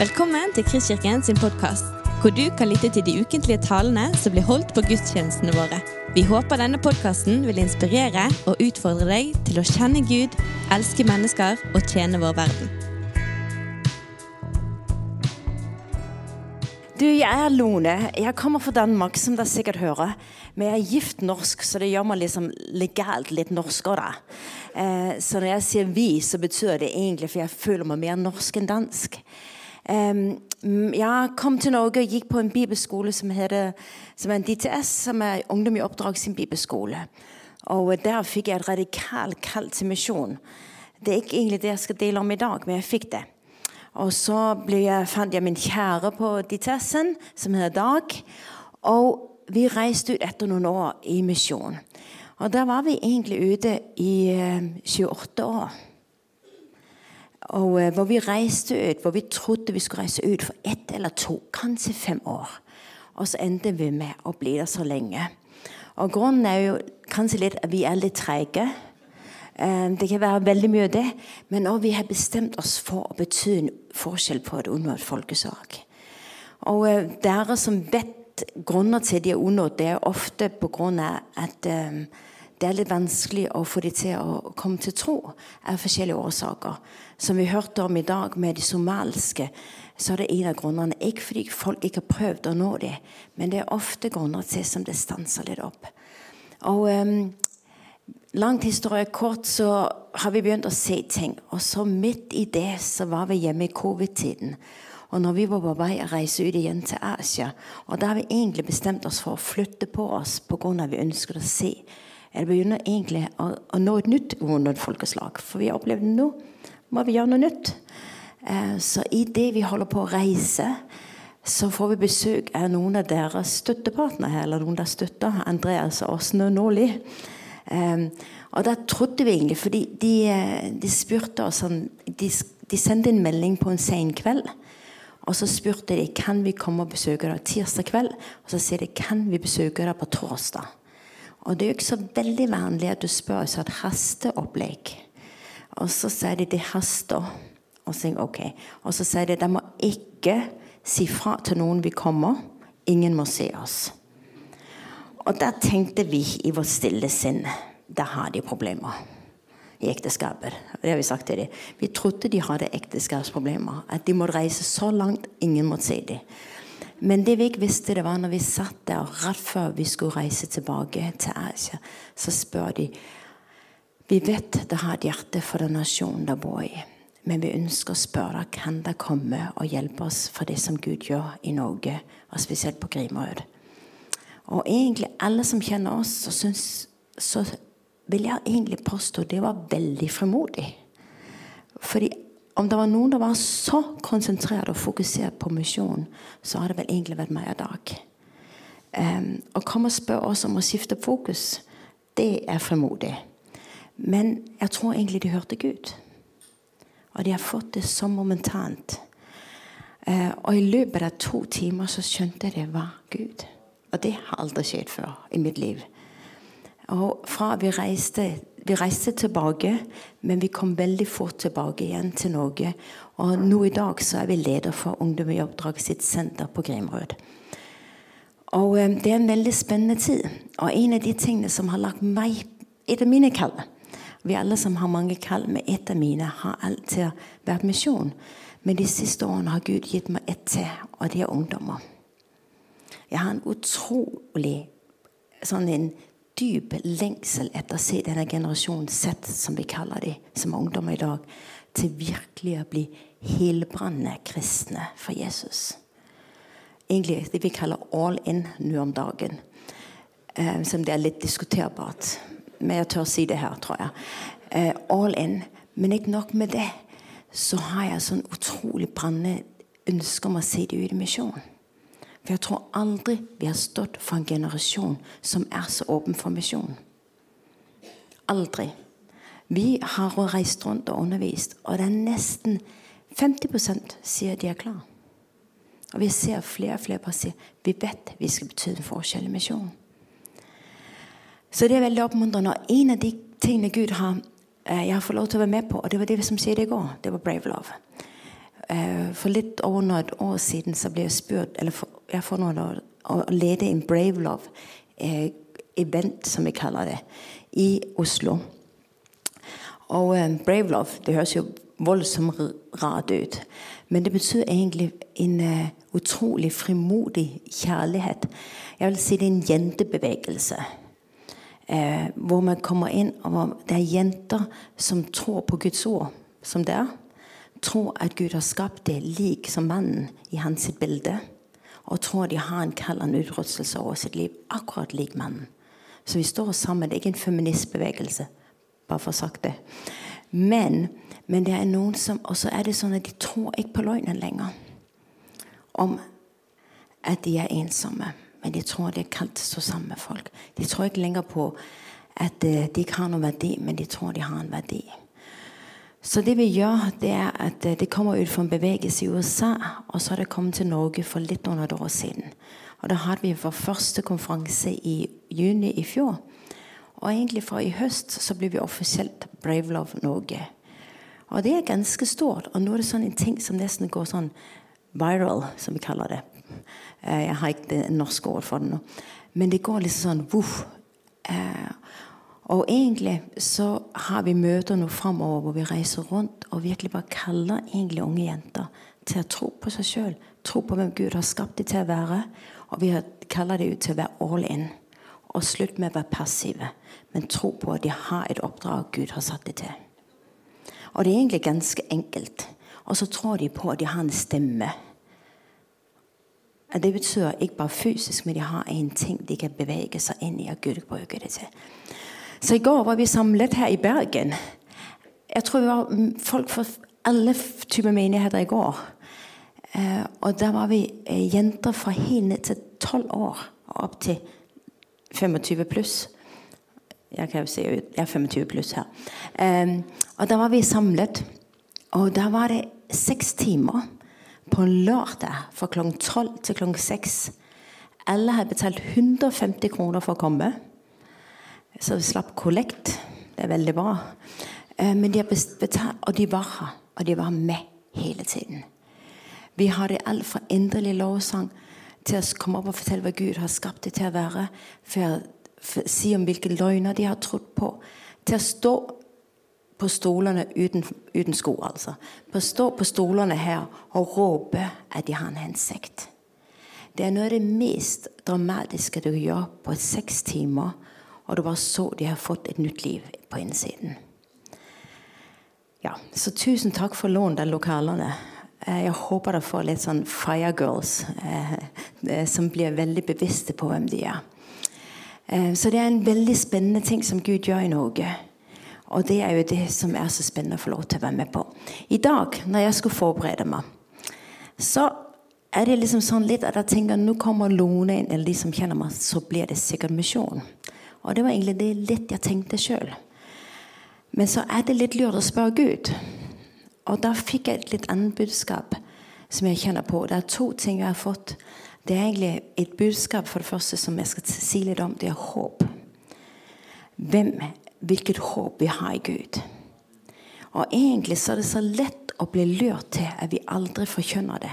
Velkommen til Kristkirken sin podkast, hvor du kan lytte til de ukentlige talene som blir holdt på gudstjenestene våre. Vi håper denne podkasten vil inspirere og utfordre deg til å kjenne Gud, elske mennesker og tjene vår verden. Du, jeg er Lone. Jeg kommer fra Danmark, som dere sikkert hører. Men jeg er gift norsk, så det gjør meg liksom legalt litt norskere. Eh, så når jeg sier 'vi', så betyr det egentlig for jeg føler meg mer norsk enn dansk. Jeg kom til Norge og gikk på en bibelskole som, heter, som er en DTS, som er Ungdom i oppdrag sin bibelskole. Og der fikk jeg et radikalt kall til misjon. Det er ikke egentlig det jeg skal dele om i dag, men jeg fikk det. Og så jeg, fant jeg min kjære på DTS-en, som heter Dag. Og vi reiste ut etter noen år i misjon. Og der var vi egentlig ute i 28 eh, år. Og eh, hvor vi reiste ut, hvor vi trodde vi skulle reise ut for ett eller to, kanskje fem år. Og så endte vi med å bli der så lenge. Og grunnen er jo kanskje litt at vi er litt treige. Eh, det kan være veldig mye av det, men også vi har bestemt oss for å bety en forskjell på et et folkesak. Og dere som vet grunner til at de er unådd, det er ofte pga. at um, det er litt vanskelig å få dem til å komme til tro av forskjellige årsaker. Som vi hørte om i dag med de somaliske, så er det en av grunnene. Ikke fordi folk ikke har prøvd å nå dem, men det er ofte grunner til som det stanser litt opp. Og um, Langt historie kort, så har vi begynt å se ting. Og så midt i det så var vi hjemme i covid-tiden. Og når vi var på vei å reise ut igjen til Asia, og da har vi egentlig bestemt oss for å flytte på oss pga. vi ønsket å se eller begynner egentlig å, å nå et nytt folkeslag. For vi har opplevd nå må vi gjøre noe nytt. Eh, så i det vi holder på å reise, så får vi besøk av noen av deres støttepartnere. Eller noen der støtter Andreas og Åsne Nåli. Eh, og da trodde vi egentlig, fordi de, eh, de spurte oss sånn de, de sendte en melding på en sen kveld. Og så spurte de kan vi komme og besøke deg tirsdag kveld. Og så sier de kan vi besøke deg på torsdag. Og det er jo ikke så veldig vanlig at du spør så et hasteopplegg. Og så sier de det haster. Og så, okay. og så sier de de må ikke si fra til noen vi kommer. Ingen må se oss. Og da tenkte vi i vårt stille sinn da har de problemer i ekteskapet. Det har vi sagt til dem. Vi trodde de hadde ekteskapsproblemer. At de måtte reise så langt ingen måtte se dem. Men det vi ikke visste, det var når vi satt der rett før vi skulle reise tilbake til Asia, så spør de Vi vet det har et hjerte for den nasjonen dere bor i. Men vi ønsker å spørre kan det komme og hjelpe oss for det som Gud gjør i Norge, og spesielt på Grimrød. Og egentlig alle som kjenner oss, så, synes, så vil jeg egentlig påstå det var veldig frimodig. Fordi om det var noen som var så konsentrert og fokusert på misjon, så har det vel egentlig vært meg og Dag. Um, å komme og spørre oss om å skifte fokus, det er fremodig. Men jeg tror egentlig de hørte Gud. Og de har fått det så momentant. Uh, og i løpet av to timer så skjønte jeg det var Gud. Og det har aldri skjedd før i mitt liv. Og fra vi reiste vi reiste tilbake, men vi kom veldig fort tilbake igjen til Norge. Og nå i dag så er vi leder for Ungdom i oppdrag sitt senter på Grimrød. Og um, Det er en veldig spennende tid. Og en av de tingene som har lagt meg Et av mine kall Vi alle som har mange kall, men et av mine har alltid vært misjon. Men de siste årene har Gud gitt meg ett til, og det er ungdommer. Jeg har en utrolig sånn en dyp lengsel etter å se denne generasjonen sett, som vi kaller de, som ungdommer i dag, til virkelig å bli helbrannende kristne for Jesus. Egentlig det vi kaller all in nå om dagen. Eh, som det er litt diskuterbart. Men jeg tør si det her, tror jeg. Eh, all in. Men ikke nok med det. Så har jeg sånn utrolig brennende ønske om å se det ut i misjon. For jeg tror aldri vi har stått for en generasjon som er så åpen for misjon. Aldri. Vi har reist rundt og undervist, og det er nesten 50% sier de er klar. Og vi ser flere og flere sier vi vet vi skal bety en forskjell i misjon. Så det er veldig oppmuntrende. Og en av de tingene Gud har eh, jeg har fått lov til å være med på, og det var det som skjedde i går, det var Brave Love. Eh, for litt over noen år siden så ble jeg spurt eller for, jeg får noen år, å lede en Brave Love-event, som vi kaller det, i Oslo. Og eh, Brave Love det høres jo voldsomt rart ut. Men det betyr egentlig en uh, utrolig frimodig kjærlighet. Jeg vil si det er en jentebevegelse. Uh, hvor man kommer inn, og det er jenter som tror på Guds ord som det er. Tror at Gud har skapt det lik som mannen i hans bilde. Og tror de har en kallende en utrustelse over sitt liv, akkurat lik mannen. Så vi står sammen. Det er ikke en feministbevegelse, bare for å ha sagt det. Men, men, det er noen som Og så er det sånn at de tror ikke på løgnen lenger. Om at de er ensomme. Men de tror de er kalt til å stå sammen med folk. De tror ikke lenger på at eh, de ikke har noen verdi, men de tror de har en verdi. Så det vi gjør, det er at eh, det kommer ut fra en bevegelse i USA, og så har det kommet til Norge for litt under et år siden. Og Da hadde vi vår første konferanse i juni i fjor. Og egentlig fra i høst så blir vi offisielt Brave Love Norge. Og det er ganske stort. Og nå er det sånn en ting som nesten går sånn viral, som vi kaller det. Eh, jeg har ikke det norske ord for det nå. Men det går liksom sånn voff. Og egentlig så har vi møter nå framover hvor vi reiser rundt og virkelig bare kaller egentlig unge jenter til å tro på seg sjøl. Tro på hvem Gud har skapt dem til å være. Og vi kaller dem ut til å være all in. Og slutt med å være passive, men tro på at de har et oppdrag Gud har satt dem til. Og det er egentlig ganske enkelt. Og så tror de på at de har en stemme. Det betyr ikke bare fysisk, men de har en ting de kan bevege seg inn i. og Gud bruker det til. Så i går var vi samlet her i Bergen. Jeg tror vi var folk fra alle typer menigheter i går. Eh, og der var vi eh, jenter fra helt ned til 12 år og opp til 25 pluss. Jeg kan jo si Jeg er 25 pluss her. Eh, og da var vi samlet. Og da var det seks timer på lørdag fra klokken 12 til klokken 6. Alle hadde betalt 150 kroner for å komme. Så vi slapp kollekt. Det er veldig bra. Eh, men de har betalt, og de var her. Og de var med hele tiden. Vi hadde alt fra inderlig lovsang til å komme opp og fortelle hva Gud har skapt det til å være. For å si om hvilke løgner de har trodd på. Til å stå på stolene uten, uten sko, altså. På å stå på stolene her og råpe at de har en hensikt. Det er noe av det mest dramatiske du gjør på seks timer og det var så de har fått et nytt liv på innsiden. Ja, Så tusen takk for lån av lokalene. Eh, jeg håper dere får litt sånn Fire Girls eh, eh, som blir veldig bevisste på hvem de er. Så det er en veldig spennende ting som Gud gjør i Norge. Og det er jo det som er så spennende å få lov til å være med på. I dag, når jeg skulle forberede meg, så er det liksom sånn litt at jeg tenker nå kommer Lone inn, eller de som kjenner meg, så blir det sikkert misjon. Og det var egentlig det litt jeg tenkte sjøl. Men så er det litt lurt å spørre Gud. Og da fikk jeg et litt annet budskap som jeg kjenner på. Det er to ting jeg har fått. Det er egentlig et budskap for det første som jeg skal si litt om. Det er håp. Hvem, hvilket håp vi har i Gud. Og egentlig så er det så lett å bli lurt til at vi aldri forkjønner det.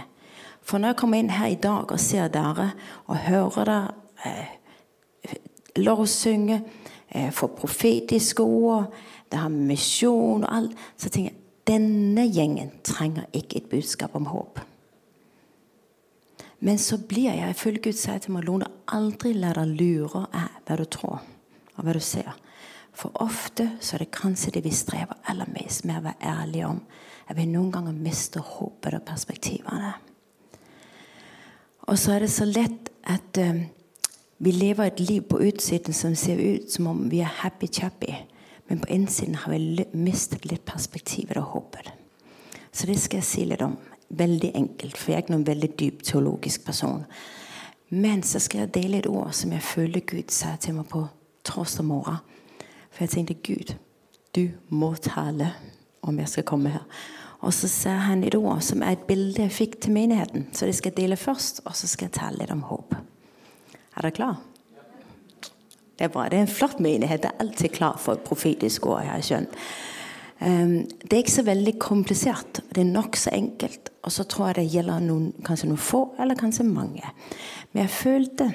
For når jeg kommer inn her i dag og ser dere og hører dere eh, lovsynge, eh, få profetiske ord, det har misjon og alt. Så tenker jeg denne gjengen trenger ikke et budskap om håp. Men så blir jeg, ifølge Gud sier til Malone, aldri la deg lure av hva du tror og hva du ser. For ofte så er det kanskje det vi strever aller mest med å være ærlige om. At vi noen ganger mister håpet og perspektivene. Og så er det så lett at um, vi lever et liv på utsiden som ser ut som om vi er happy-chappy. Men på innsiden har vi mistet litt perspektivet og håpet. Så det skal jeg si litt om. Veldig enkelt, for jeg er ikke noen veldig dyp teologisk person. Men så skal jeg dele et ord som jeg føler Gud sa til meg på torsdag morgen. For jeg tenkte Gud, du må tale om jeg skal komme her. Og så sa han et ord som er et bilde jeg fikk til menigheten. Så det skal jeg dele først, og så skal jeg tale litt om håp. Er dere klar? Det er bra. Det er en flott menighet. Det er alltid klar for et profetisk år. jeg skjønner. Um, det er ikke så veldig komplisert. Det er nokså enkelt. Og så tror jeg det gjelder noen, kanskje noen få, eller kanskje mange. Men jeg følte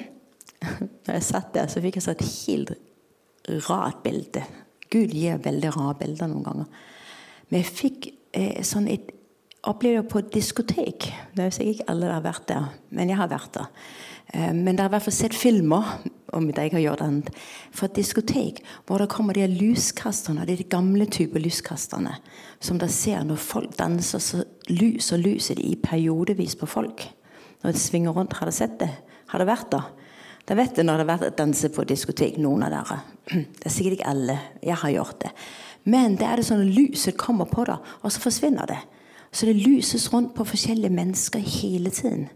Når jeg satt der, så fikk jeg så et helt rart bilde. Gud gir veldig rare bilder noen ganger. Men jeg fikk eh, sånn et opplevelse på et diskotek. Det er sikkert ikke alle har vært der, men jeg har vært der. Eh, men det har i hvert fall sett filmer om det jeg har gjort annet, fra et diskotek hvor det kommer de lyskasterne, de gamle typer lyskasterne, som dere ser når folk danser, så lyser de i periodevis på folk. Når det svinger rundt. Har dere sett det? Har dere vært der? Da vet det når det har vært danse på diskotek, noen av dere. Det er sikkert ikke alle. Jeg har gjort det. Men det er det sånn at lyset kommer på det, og så forsvinner det. Så det lyses rundt på forskjellige mennesker hele tiden.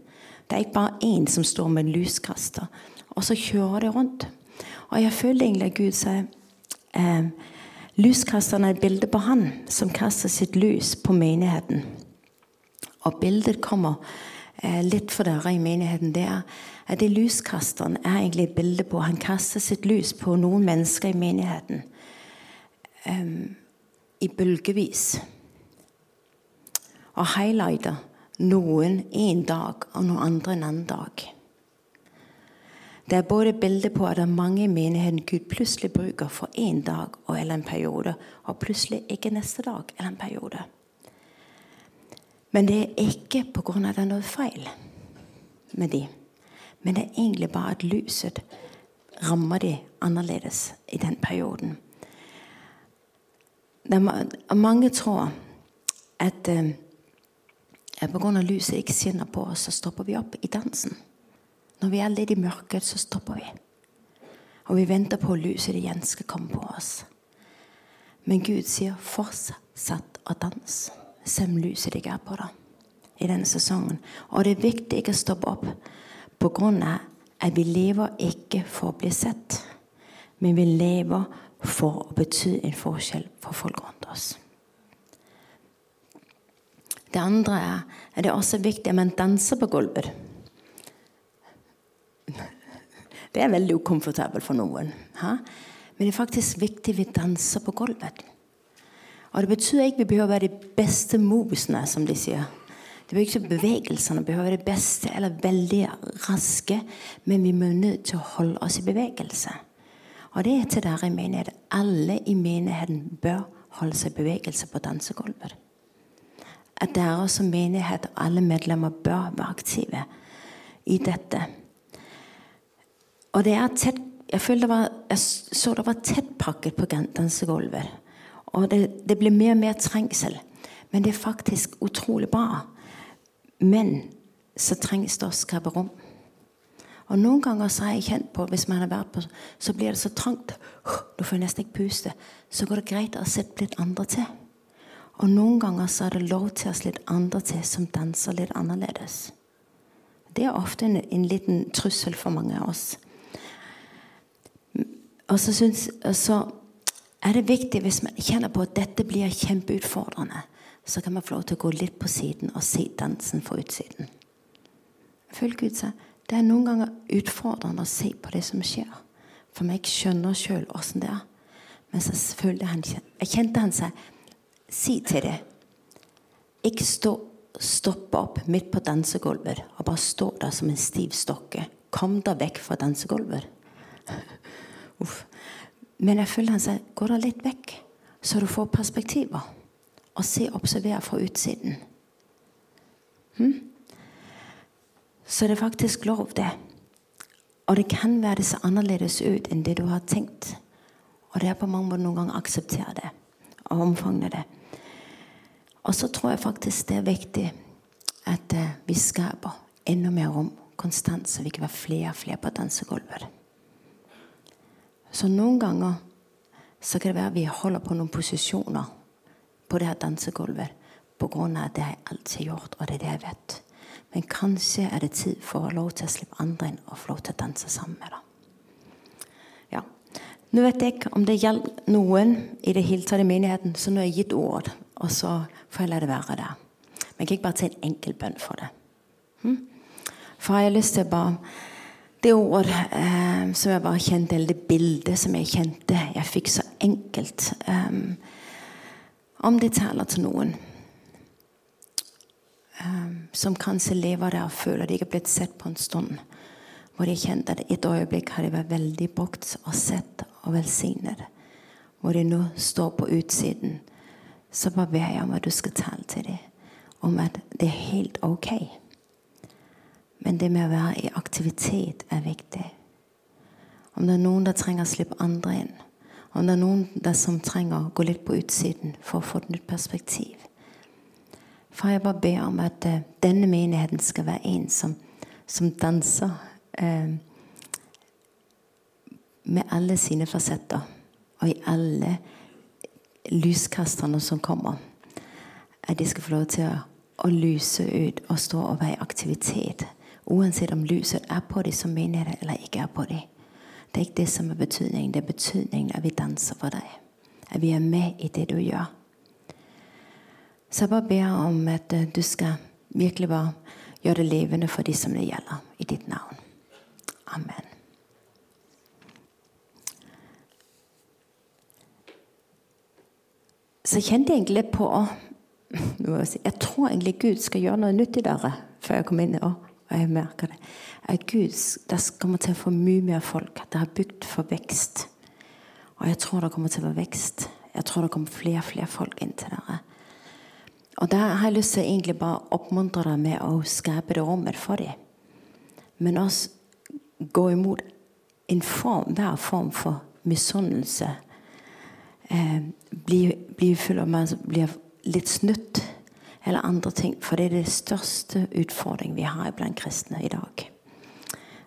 Det er ikke bare én som står med en lyskaster. Og så kjører det rundt. Og jeg føler egentlig at Gud sier eh, Lyskasteren er et bilde på han som kaster sitt lys på menigheten. Og bildet kommer eh, litt for dere i menigheten. Det er at det lyskasteren er egentlig et bilde på Han kaster sitt lys på noen mennesker i menigheten. Um, I bølgevis. Og highlighter noen en dag og noen andre en annen dag. Det er både bilde på at det er mange i menigheten Gud plutselig bruker for én dag eller en periode, og plutselig ikke neste dag eller en periode. Men det er ikke pga. at det er noe feil med de. Men det er egentlig bare at lyset rammer de annerledes i den perioden. mange tror at uh, pga. lyset ikke skinner på oss, så stopper vi opp i dansen. Når vi er litt i mørket, så stopper vi. Og vi venter på at lyset igjen skal komme på oss. Men Gud sier 'fortsatt å danse', selv om lyset ikke er på deg i denne sesongen. Og det er viktig ikke å stoppe opp av at vi lever ikke for å bli sett, men vi lever for å bety en forskjell for folk rundt oss. Det andre er at det er også viktig at man danser på gulvet. Det er veldig ukomfortabelt for noen. Ha? Men det er faktisk viktig at vi danser på gulvet. Og Det betyr ikke at vi behøver å være de beste movesene, som de sier. Det betyr ikke bevegelsene behøver være de beste eller veldig raske, men vi må nødt til å holde oss i bevegelse. Og det er til dere i menigheten. Alle i menigheten bør holde seg i bevegelse på dansegulvet at dere som menighet og alle medlemmer bør være aktive i dette. Og det er tett Jeg, det var, jeg så det var tettpakket på dansegulvet. Og det, det ble mer og mer trengsel. Men det er faktisk utrolig bra. Men så trengs det å skape rom. Og Noen ganger så har jeg kjent på hvis man har vært på, så blir det så trangt. Du får nesten ikke puste. Så går det greit å sette litt andre til. Og noen ganger så er det lov til å litt andre til som danser litt annerledes. Det er ofte en, en liten trussel for mange av oss. Og så, synes, så, er det viktig hvis man kjenner på at dette blir kjempeutfordrende, så kan man få lov til å gå litt på siden og se dansen fra utsiden. Følg Gud seg. Det er noen ganger utfordrende å se på det som skjer. For meg skjønner sjøl åssen det er. Men så følte han, jeg kjente han seg si til det. Ikke stå, stoppe opp midt på dansegulvet og bare stå der som en stiv stokke. Kom deg vekk fra dansegulvet. Men jeg føler han sier gå da litt vekk, så du får perspektiver. Og se observer fra utsiden. Hm? Så det er faktisk lov, det. Og det kan være det ser annerledes ut enn det du har tenkt. Og det er på mange måter noen ganger akseptere det og omfavne det. Og så tror jeg faktisk det er viktig at eh, vi skaper enda mer rom konstant, så vi kan være flere og flere på dansegulvet. Så noen ganger så kan det være vi holder på noen posisjoner på det her dansegulvet pga. det har jeg alltid gjort, og det er det jeg vet. Men kanskje er det tid for å lov til å slippe andre inn og få lov til å danse sammen med dem. Ja. Nå vet jeg ikke om det gjelder noen i det hele tatt i menigheten, så nå har jeg gitt ord. Og så får jeg la det være der. Men jeg gikk bare til en enkel bønn for det. Hm? For jeg har lyst til å bare Det ord eh, som jeg bare kjente, eller det bildet som jeg kjente jeg fikk så enkelt um, Om det taler til noen um, som kanskje lever der og føler de ikke er blitt sett på en stund, hvor de kjente at et øyeblikk har de vært veldig brukt og sett og velsignet, hvor de nå står på utsiden, så bare ber jeg om at du skal tale til dem om at det er helt ok. Men det med å være i aktivitet er viktig. Om det er noen der trenger å slippe andre inn. Om det er noen der som trenger å gå litt på utsiden for å få et nytt perspektiv. For jeg bare ber om at uh, denne menigheten skal være en som, som danser uh, med alle sine fasetter. Og i alle lyskasterne som kommer. At de skal få lov til å, å lyse ut og stå og være i aktivitet. Uansett om lyset er på dem som menighet eller ikke er på dem. Det er ikke det som er betydningen. Det er betydningen at vi danser for deg. At vi er med i det du gjør. Så jeg bare ber om at eh, du skal virkelig bare gjøre det levende for de som det gjelder, i ditt navn. Amen. Så kjente jeg egentlig på Jeg tror egentlig Gud skal gjøre noe nytt i dere før jeg kommer inn. Og jeg merker det. At Gud det kommer til å få mye mer folk. Det har bygd for vekst. Og jeg tror det kommer til å være vekst. Jeg tror det kommer flere og flere folk inn til dere. Og der har jeg lyst til å egentlig bare oppmuntre deg med å skape det rommet for dem. Men også gå imot en form, hver form for misunnelse. Eh, bli, blir full av man blir litt snytt eller andre ting. For det er det største utfordringen vi har blant kristne i dag.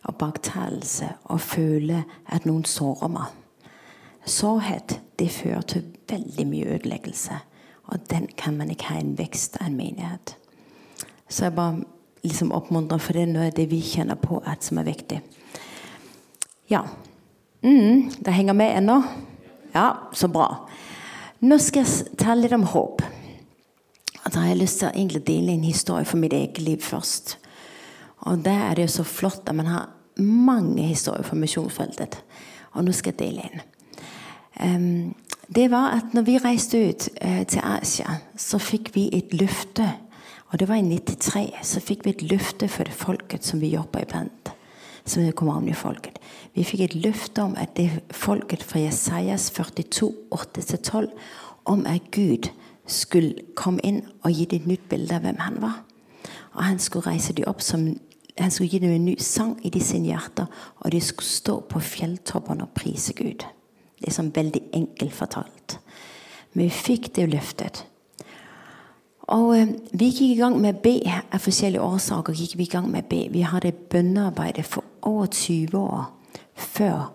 Og baktalelse og føle at noen sårer meg. Sårhet det fører til veldig mye ødeleggelse. Og den kan man ikke ha en vekst av en menighet. Så jeg bare liksom oppmuntrer, for det er noe av det vi kjenner på at som er viktig. Ja. Mm, det henger med ennå? Ja, så bra. Nå skal jeg ta litt om håp. Da har jeg lyst til å dele en historie for mitt eget liv først. Og der er det jo så flott at man har mange historier fra misjonsfeltet. Og nå skal jeg dele en. Det var at når vi reiste ut uh, til Asia, så fikk vi et løfte. Og det var i 93. Så fikk vi et løfte for det folket som vi jobber iblant. Som det kommer om i folket. Vi fikk et løfte om at det folket fra Jesajas 42, 8-12, om at Gud skulle komme inn og gi dem et nytt bilde av hvem han var. Og han skulle reise dem opp som han skulle gi dem en ny sang i de sine hjerter, og de skulle stå på fjelltoppene og prise Gud. Det er sånn veldig enkelt fortalt. Men vi fikk det løftet. Og eh, Vi gikk i gang med B av forskjellige årsaker. gikk Vi i gang med B. Vi hadde bønnearbeidet for over 20 år før.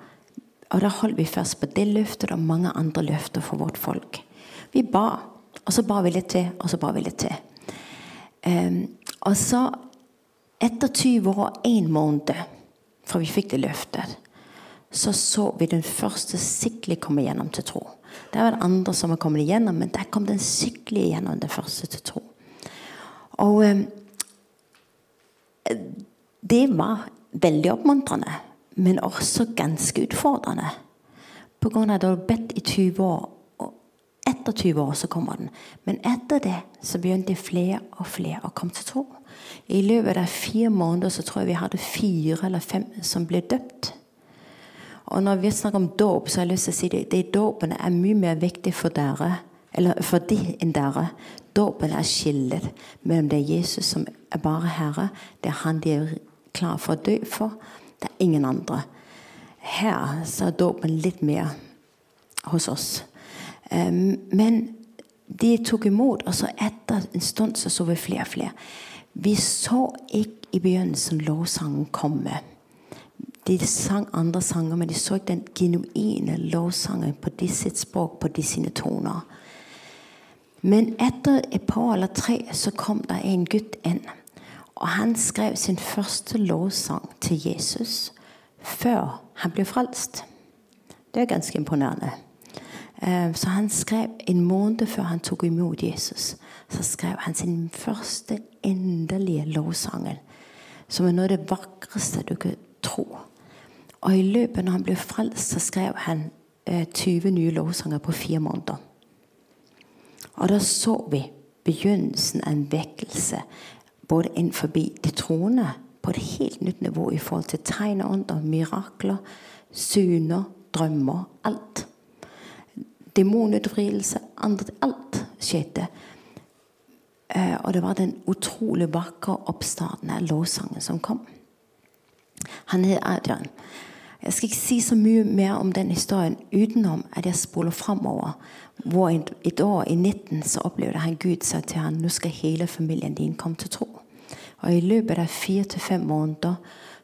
Og Da holdt vi først på det løftet og mange andre løfter for vårt folk. Vi ba, og så ba vi litt til, og så ba vi litt til. Um, og så, etter 20 år og én måned fra vi fikk det løftet, så så vi den første skikkelig komme gjennom til tro. Det var det andre som var kommet igjennom, men der kom den skikkelig igjennom den første til tro. Og eh, det var veldig oppmuntrende, men også ganske utfordrende. På grunn av at du hadde bedt i 20 år og etter 20 år så kommer den. Men etter det så begynte flere og flere å komme til tro. I løpet av fire måneder så tror jeg vi hadde fire eller fem som ble døpt. Og når vi snakker om dåp, så har jeg lyst til å si det, de dåpene er mye mer viktig for dere eller for de enn dere. Dåpen er skillet mellom det er Jesus som er bare Herre, det er Han de er klar for å dø for. Det er ingen andre. Her så er dåpen litt mer hos oss. Men de tok imot, og så etter en stund så så vi flere og flere. Vi så ikke i begynnelsen lovsangen komme. De sang andre sanger, men de så den genuine lovsangen på de sitt språk, på de sine toner. Men etter et par eller tre så kom det en gutt inn. Og han skrev sin første lovsang til Jesus før han ble frelst. Det er ganske imponerende. Eh, så han skrev en måned før han tok imot Jesus, så skrev han sin første endelige lovsangen. Som er noe av det vakreste du kan tro. Og i løpet når han ble frelst, så skrev han 20 eh, nye lovsanger på fire måneder. Og da så vi begynnelsen av en vekkelse både innenfor de troende på et helt nytt nivå i forhold til tegn og ånder, mirakler, syner, drømmer. Alt. Demonutfrielse, alt skjedde. Eh, og det var den utrolig vakre oppstarten av lovsangen som kom. Han het Adrian. Jeg skal ikke si så mye mer om den historien utenom at jeg spoler framover. Hvor et år i 19 så opplevde han Gud sa til ham nå skal hele familien din komme til tro. Og I løpet av fire til fem måneder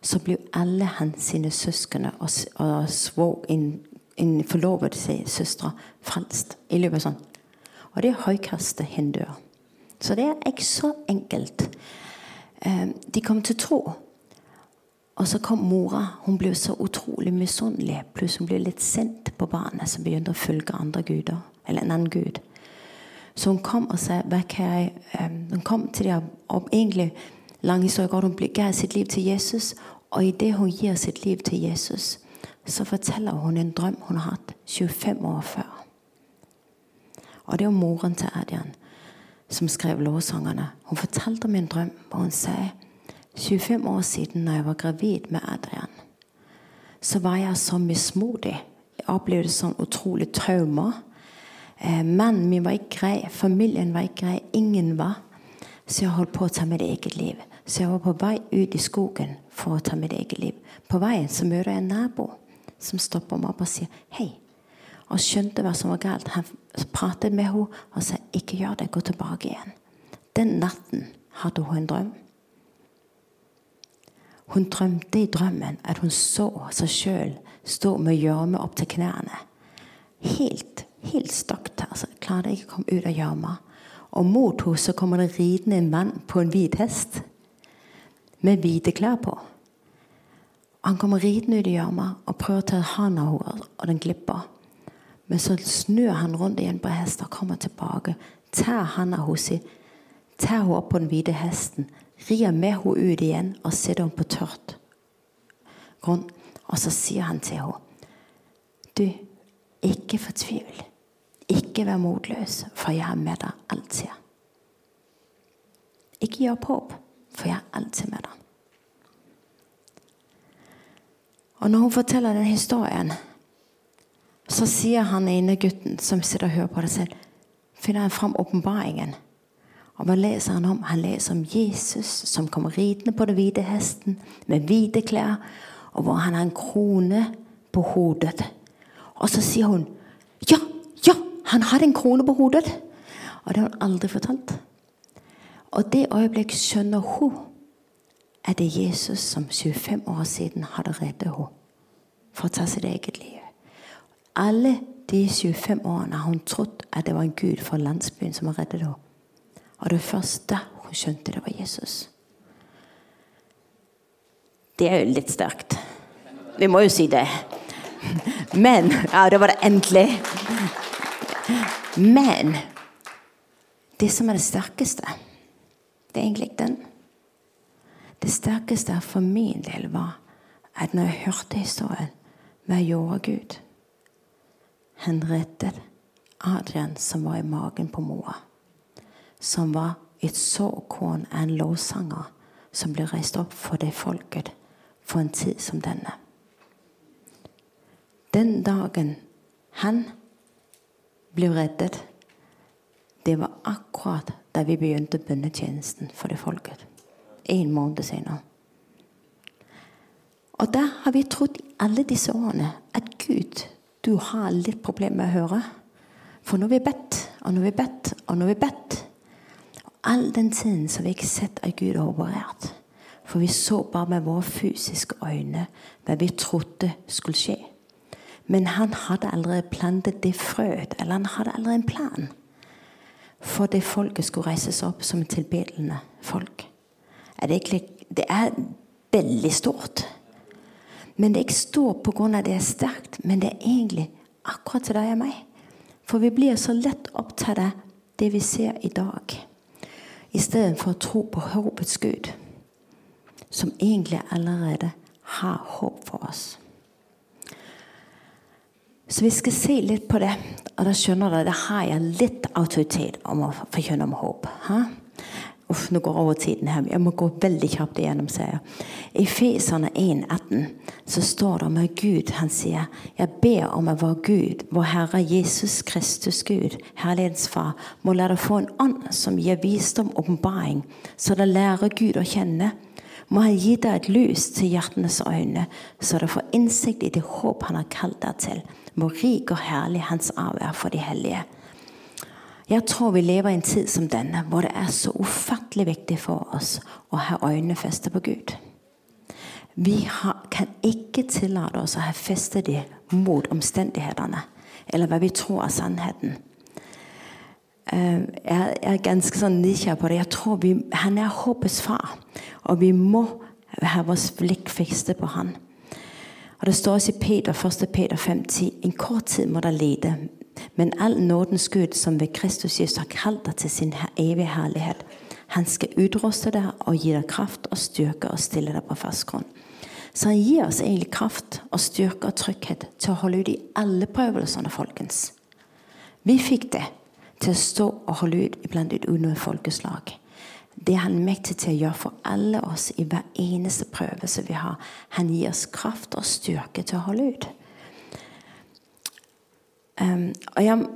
så ble alle hans sine søsken og, og svog, en, en forlovede søstre frelst. I løpet av sånn. Og det er høykaste hinduer. Så det er ikke så enkelt. De kom til tro. Og så kom mora. Hun ble så utrolig misunnelig. Pluss hun ble litt sint på barnet som begynte å følge andre guder. Eller en annen gud. Så hun kom og sa hva kan jeg, um, Hun kom til dem og egentlig lang historie kort, hun ga sitt liv til Jesus. Og idet hun gir sitt liv til Jesus, så forteller hun en drøm hun har hatt 25 år før. Og det var moren til Adrian som skrev lovsangene. Hun fortalte om en drøm, og hun sier 25 år siden da jeg var gravid med Adrian, så var jeg så mismodig. Jeg opplevde sånn utrolig traumer. Eh, mannen min var ikke grei, familien var ikke grei, ingen var. Så jeg holdt på å ta mitt eget liv. Så jeg var på vei ut i skogen for å ta mitt eget liv. På veien så møter jeg en nabo som stopper meg opp og sier hei. Og skjønte hva som var galt. Han pratet med henne og sa ikke gjør det, gå tilbake igjen. Den natten hadde hun en drøm. Hun drømte i drømmen at hun så seg sjøl stå med gjørme opp til knærne. Helt, helt støkt. Altså, klarte ikke å komme ut av gjørma. Og mot henne så kommer det ridende en mann på en hvit hest med hvite klær på. Han kommer ridende ut i gjørma og prøver å ta hånda hennes, og den glipper. Men så snur han rundt igjen på hesten og kommer tilbake. Tar hånda hennes, tar henne opp på den hvite hesten, rir med henne ut igjen og setter henne på tørt grunn. Og så sier han til henne Du, ikke fortvil. Ikke vær motløs, for jeg er med deg alltid. Ikke gi opp håp, for jeg er alltid med deg. Og når hun forteller den historien, så sier han ene gutten som sitter og hører på det selv, finner han fram åpenbaringen. Og hva leser han om? Han leser om Jesus som kommer ridende på den hvite hesten med hvite klær, og hvor han har en krone på hodet. Og så sier hun ja, ja, han hadde en krone på hodet! Og det har hun aldri fortalt. Og det øyeblikket skjønner hun at det er Jesus som 25 år siden hadde reddet henne for å ta sitt eget liv. Alle de 25 årene har hun trodd at det var en gud for landsbyen som har reddet henne. Og det første hun skjønte, det var Jesus. Det er jo litt sterkt. Vi må jo si det. Men Ja, det var det endelig. Men det som er det sterkeste, det er egentlig den. Det sterkeste for min del var at når jeg hørte historien, hva gjorde Gud? Han reddet Adrian som var i magen på mora. Som var et såkorn av en lovsanger som ble reist opp for det folket for en tid som denne. Den dagen han ble reddet, det var akkurat da vi begynte bønnetjenesten for det folket. En måned senere. Og da har vi trodd i alle disse årene at Gud, du har litt problemer med å høre. For nå har vi bedt, og nå har vi bedt, og nå har vi bedt. All den tiden så har vi ikke sett at Gud har operert. For vi så bare med våre fysiske øyne hva vi trodde skulle skje. Men han hadde allerede plantet det frøet, eller han hadde allerede en plan. For det folket skulle reises opp som tilbedende folk. Er det, ikke, det er veldig stort. Men det er ikke stort pga. det er sterkt, men det er egentlig akkurat til deg og meg. For vi blir så lett opptatt av det vi ser i dag, istedenfor å tro på håpets Gud, som egentlig allerede har håp for oss. Så vi skal se litt på det. Og da skjønner dere, da har jeg litt autoritet om å forkynne om håp. Ha? Uff, nå går over tiden her. Jeg må gå veldig kjapt igjennom, sier jeg. I Feserne 1,18 så står det om Gud han sier Jeg ber om at vår Gud, vår Herre Jesus Kristus Gud, Herlighetens Far, må la deg få en ånd som gir visdom og åpenbaring, så dere lærer Gud å kjenne. Må Han gi deg et lys til hjertenes øyne, så dere får innsikt i det håp Han har kalt deg til. Hvor rik og herlig Hans arv er for de hellige. Jeg tror vi lever i en tid som denne, hvor det er så ufattelig viktig for oss å ha øynene festet på Gud. Vi har, kan ikke tillate oss å ha festet dem mot omstendighetene, eller hva vi tror er sannheten. Eh, jeg er ganske sånn nysgjerrig på det. Jeg tror vi, Han er håpets far, og vi må ha vårt blikk festet på han. Og Det står også i Peter, 1. Peter 5,10.: En kort tid må dere lide, men all nådens Gud, som ved Kristus Jesus har kalt deg til sin evige herlighet, han skal utruste deg og gi deg kraft og styrke og stille deg på fast grunn. Så han gir oss egentlig kraft og styrke og trygghet til å holde ut i alle prøvelsene, folkens. Vi fikk det til å stå og holde ut iblant et unødig folkeslag. Det er han mektig til å gjøre for alle oss i hver eneste prøve som vi har. Han gir oss kraft og styrke til å holde ut. Um, og jeg,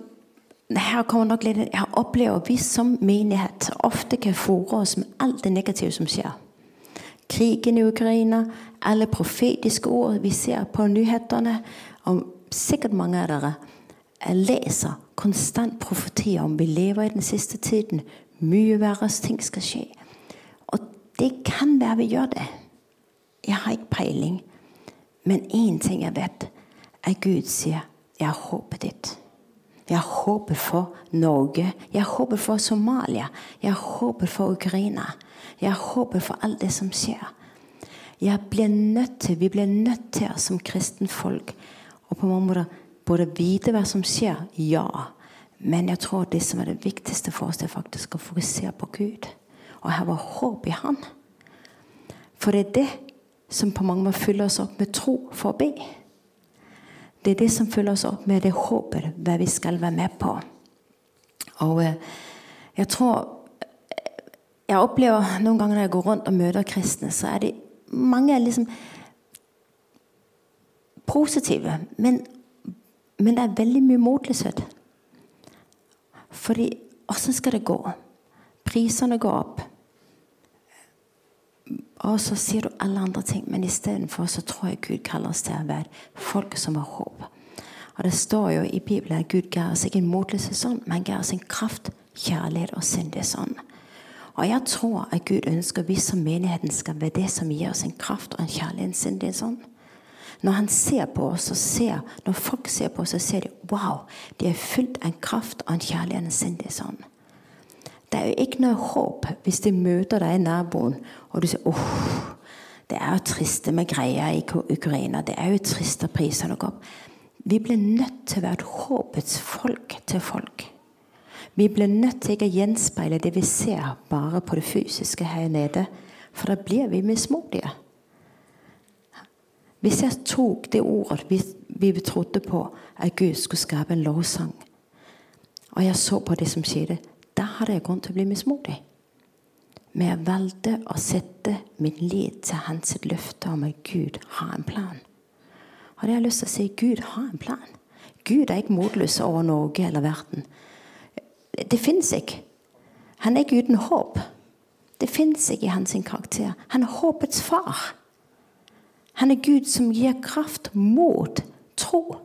her kommer nok litt, jeg opplever vi som menighet ofte kan fòre oss med alt det negative som skjer. Krigen i Ukraina, alle profetiske ord vi ser på nyhetene. Og sikkert mange av dere leser konstant profetier om vi lever i den siste tiden. Mye verre ting skal skje. Og det kan være vi gjør det. Jeg har ikke peiling. Men én ting jeg vet, er Gud sier jeg har håpet ditt. Jeg har håpet for Norge. Jeg har håpet for Somalia. Jeg har håpet for Ukraina. Jeg har håpet for alt det som skjer. Blir til, Vi blir nødt til som kristenfolk og på mange måter både vite hva som skjer, ja. Men jeg tror det som er det viktigste for oss, er faktisk å fokusere på Gud. Og ha vår håp i Han. For det er det som på mange måter fyller oss opp med tro for å be. Det er det som fyller oss opp med det håpet hva vi skal være med på. Og eh, jeg tror Jeg opplever noen ganger når jeg går rundt og møter kristne, så er de mange liksom positive. Men, men det er veldig mye motløshet. Fordi åssen skal det gå? Prisene går opp. Og så sier du alle andre ting, men istedenfor så tror jeg Gud kaller oss til å være folk som har håp. Og Det står jo i Bibelen at Gud ga oss ikke en motløshetsånd, men ga oss en kraft, kjærlighet og syndighetsånd. Og jeg tror at Gud ønsker at vi som menigheten skal være det som gir oss en kraft og en kjærlighet, en syndighetsånd. Når han ser på oss og ser, når folk ser på oss, så ser de wow, de er fylt av en kraft og en kjærlighet og en syndighetsånd. Det er jo ikke noe håp hvis de møter deg i naboen og du sier åh, det er jo triste med greia i Ukraina. Det er jo trist at prisene går opp. Vi blir nødt til å være et håpets folk til folk. Vi blir nødt til ikke å gjenspeile det vi ser bare på det fysiske her nede. For da blir vi mismodige. Hvis jeg tok det ordet vi, vi trodde på, at Gud skulle skape en lovsang, og jeg så på det som skjedde, da hadde jeg grunn til å bli mismodig. Men jeg valgte å sette min lit til hans løfte om at Gud har en plan. Og det har jeg lyst til å si Gud har en plan. Gud er ikke motløs over Norge eller verden. Det fins ikke. Han er ikke uten håp. Det fins ikke i hans karakter. Han er håpets far. Han er Gud som gir kraft mot tro.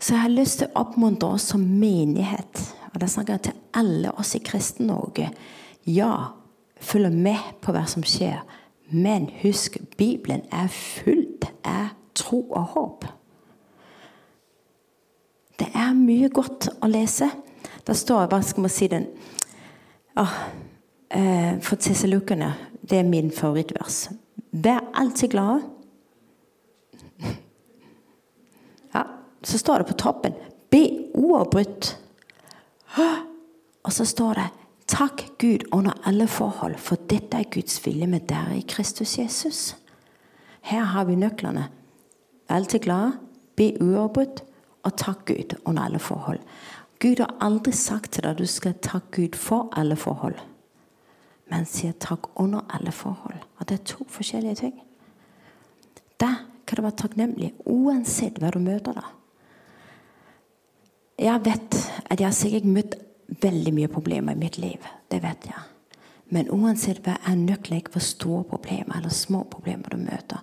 Så jeg har lyst til å oppmuntre oss som menighet og da snakker jeg til alle oss i Kristen-Norge. Ja, følg med på hva som skjer. Men husk, Bibelen er fullt av tro og håp. Det er mye godt å lese. Da står hva skal man si den oh, eh, For tesselukkene, det er min favorittvers. Vær alltid glade. Ja, så står det på toppen Be uavbrutt og så står det Takk Gud under alle forhold, for dette er Guds vilje med dere i Kristus Jesus. Her har vi nøklene. Alltid glad, be uavbrutt, og takk Gud under alle forhold. Gud har aldri sagt til deg at du skal takke Gud for alle forhold, men sier takk under alle forhold. Og det er to forskjellige ting. Da kan du være takknemlig uansett hva du møter. da. Jeg vet at jeg har sikkert møtt veldig mye problemer i mitt liv. Det vet jeg. Men uansett hva er nøkkelen for store problemer eller små problemer du møter,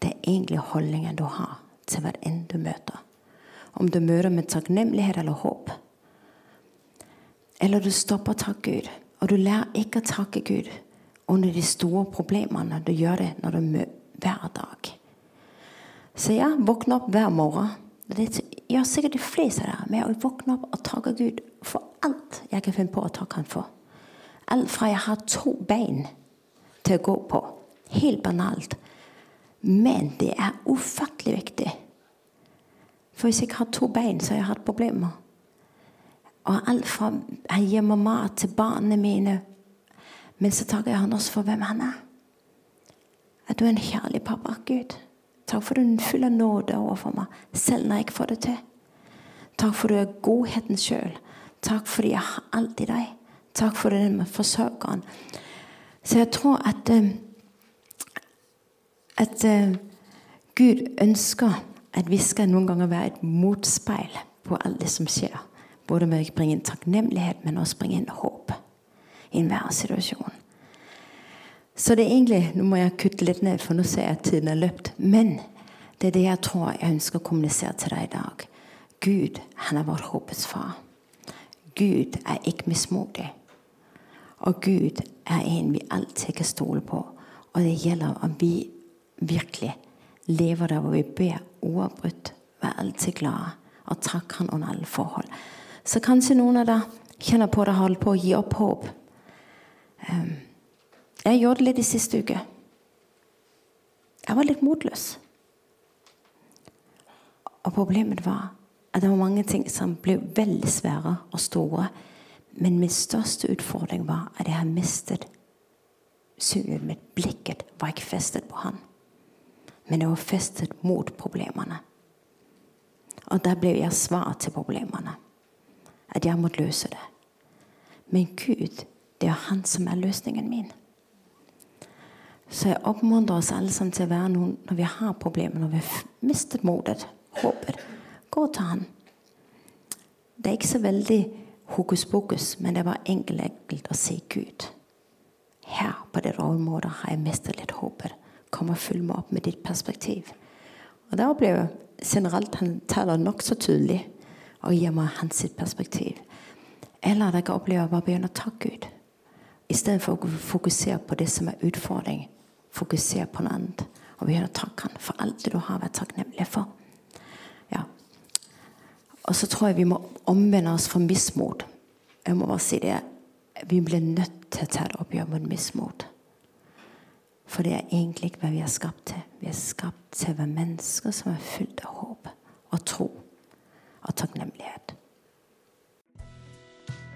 det er egentlig holdningen du har til hva enn du møter. Om du møter med takknemlighet eller håp. Eller du stopper å takke Gud, og du lærer ikke å takke Gud under de store problemene. Du gjør det når du møter hver dag. Så ja, våkne opp hver morgen. Det gjør sikkert de fleste der med å våkne opp og takke Gud for alt jeg kan finne på å takke Han for. Alt fra jeg har to bein til å gå på. Helt banalt. Men det er ufattelig viktig. For hvis jeg ikke har to bein, så har jeg hatt problemer. Og alt fra han gir meg mat til barna mine. Men så takker jeg han også for hvem han er. At du er en kjærlig pappa, Gud. Takk for du fyller nåde overfor meg, selv når jeg ikke får det til. Takk for du er godheten sjøl. Takk fordi jeg har alltid deg. Takk for den forsørgeren. Så jeg tror at at Gud ønsker at vi skal noen ganger være et motspeil på alt det som skjer. Både med å bringe inn takknemlighet, men også bringe inn håp i enhver situasjon. Så det er egentlig Nå må jeg kutte litt ned, for nå ser jeg at tiden er løpt. Men det er det jeg tror jeg ønsker å kommunisere til deg i dag. Gud, han er vår håpets far. Gud er ikke mismodig. Og Gud er en vi alltid kan stole på. Og det gjelder om vi virkelig lever der hvor vi ber uavbrutt, er alltid glade og takker Han under alle forhold. Så kanskje noen av dere kjenner på det holder på å gi opp håp. Um, jeg gjorde det litt i siste uke. Jeg var litt motløs. Og problemet var at det var mange ting som ble veldig svære og store. Men min største utfordring var at jeg har mistet synet mitt. Blikket var ikke festet på han, men det var festet mot problemene. Og der ble jeg svar til problemene. At jeg måtte løse det. Men Gud, det er Han som er løsningen min. Så jeg oppmuntrer oss alle sammen til å være noen når vi har problemer, når vi har mistet motet, håpet. Gå til Han. Det er ikke så veldig hokus pokus, men det var enkelt, enkelt å si Gud. Her på det området har jeg mistet litt håpet. Kom og følg meg opp med ditt perspektiv. Og da ble jeg generelt han taler nokså tydelig og gir meg hans perspektiv. Eller at jeg å bare begynne å takke Gud. Istedenfor å fokusere på det som er utfordring. Fokusere på noe annet. Og begynne å takke Han for alt det du har vært takknemlig for. Ja. Og så tror jeg vi må omvende oss fra mismot. Jeg må bare si det. Vi blir nødt til å ta et oppgjør mot mismot. For det er egentlig ikke hva vi er skapt til. Vi er skapt til å være mennesker som er fylt av håp og tro og takknemlighet.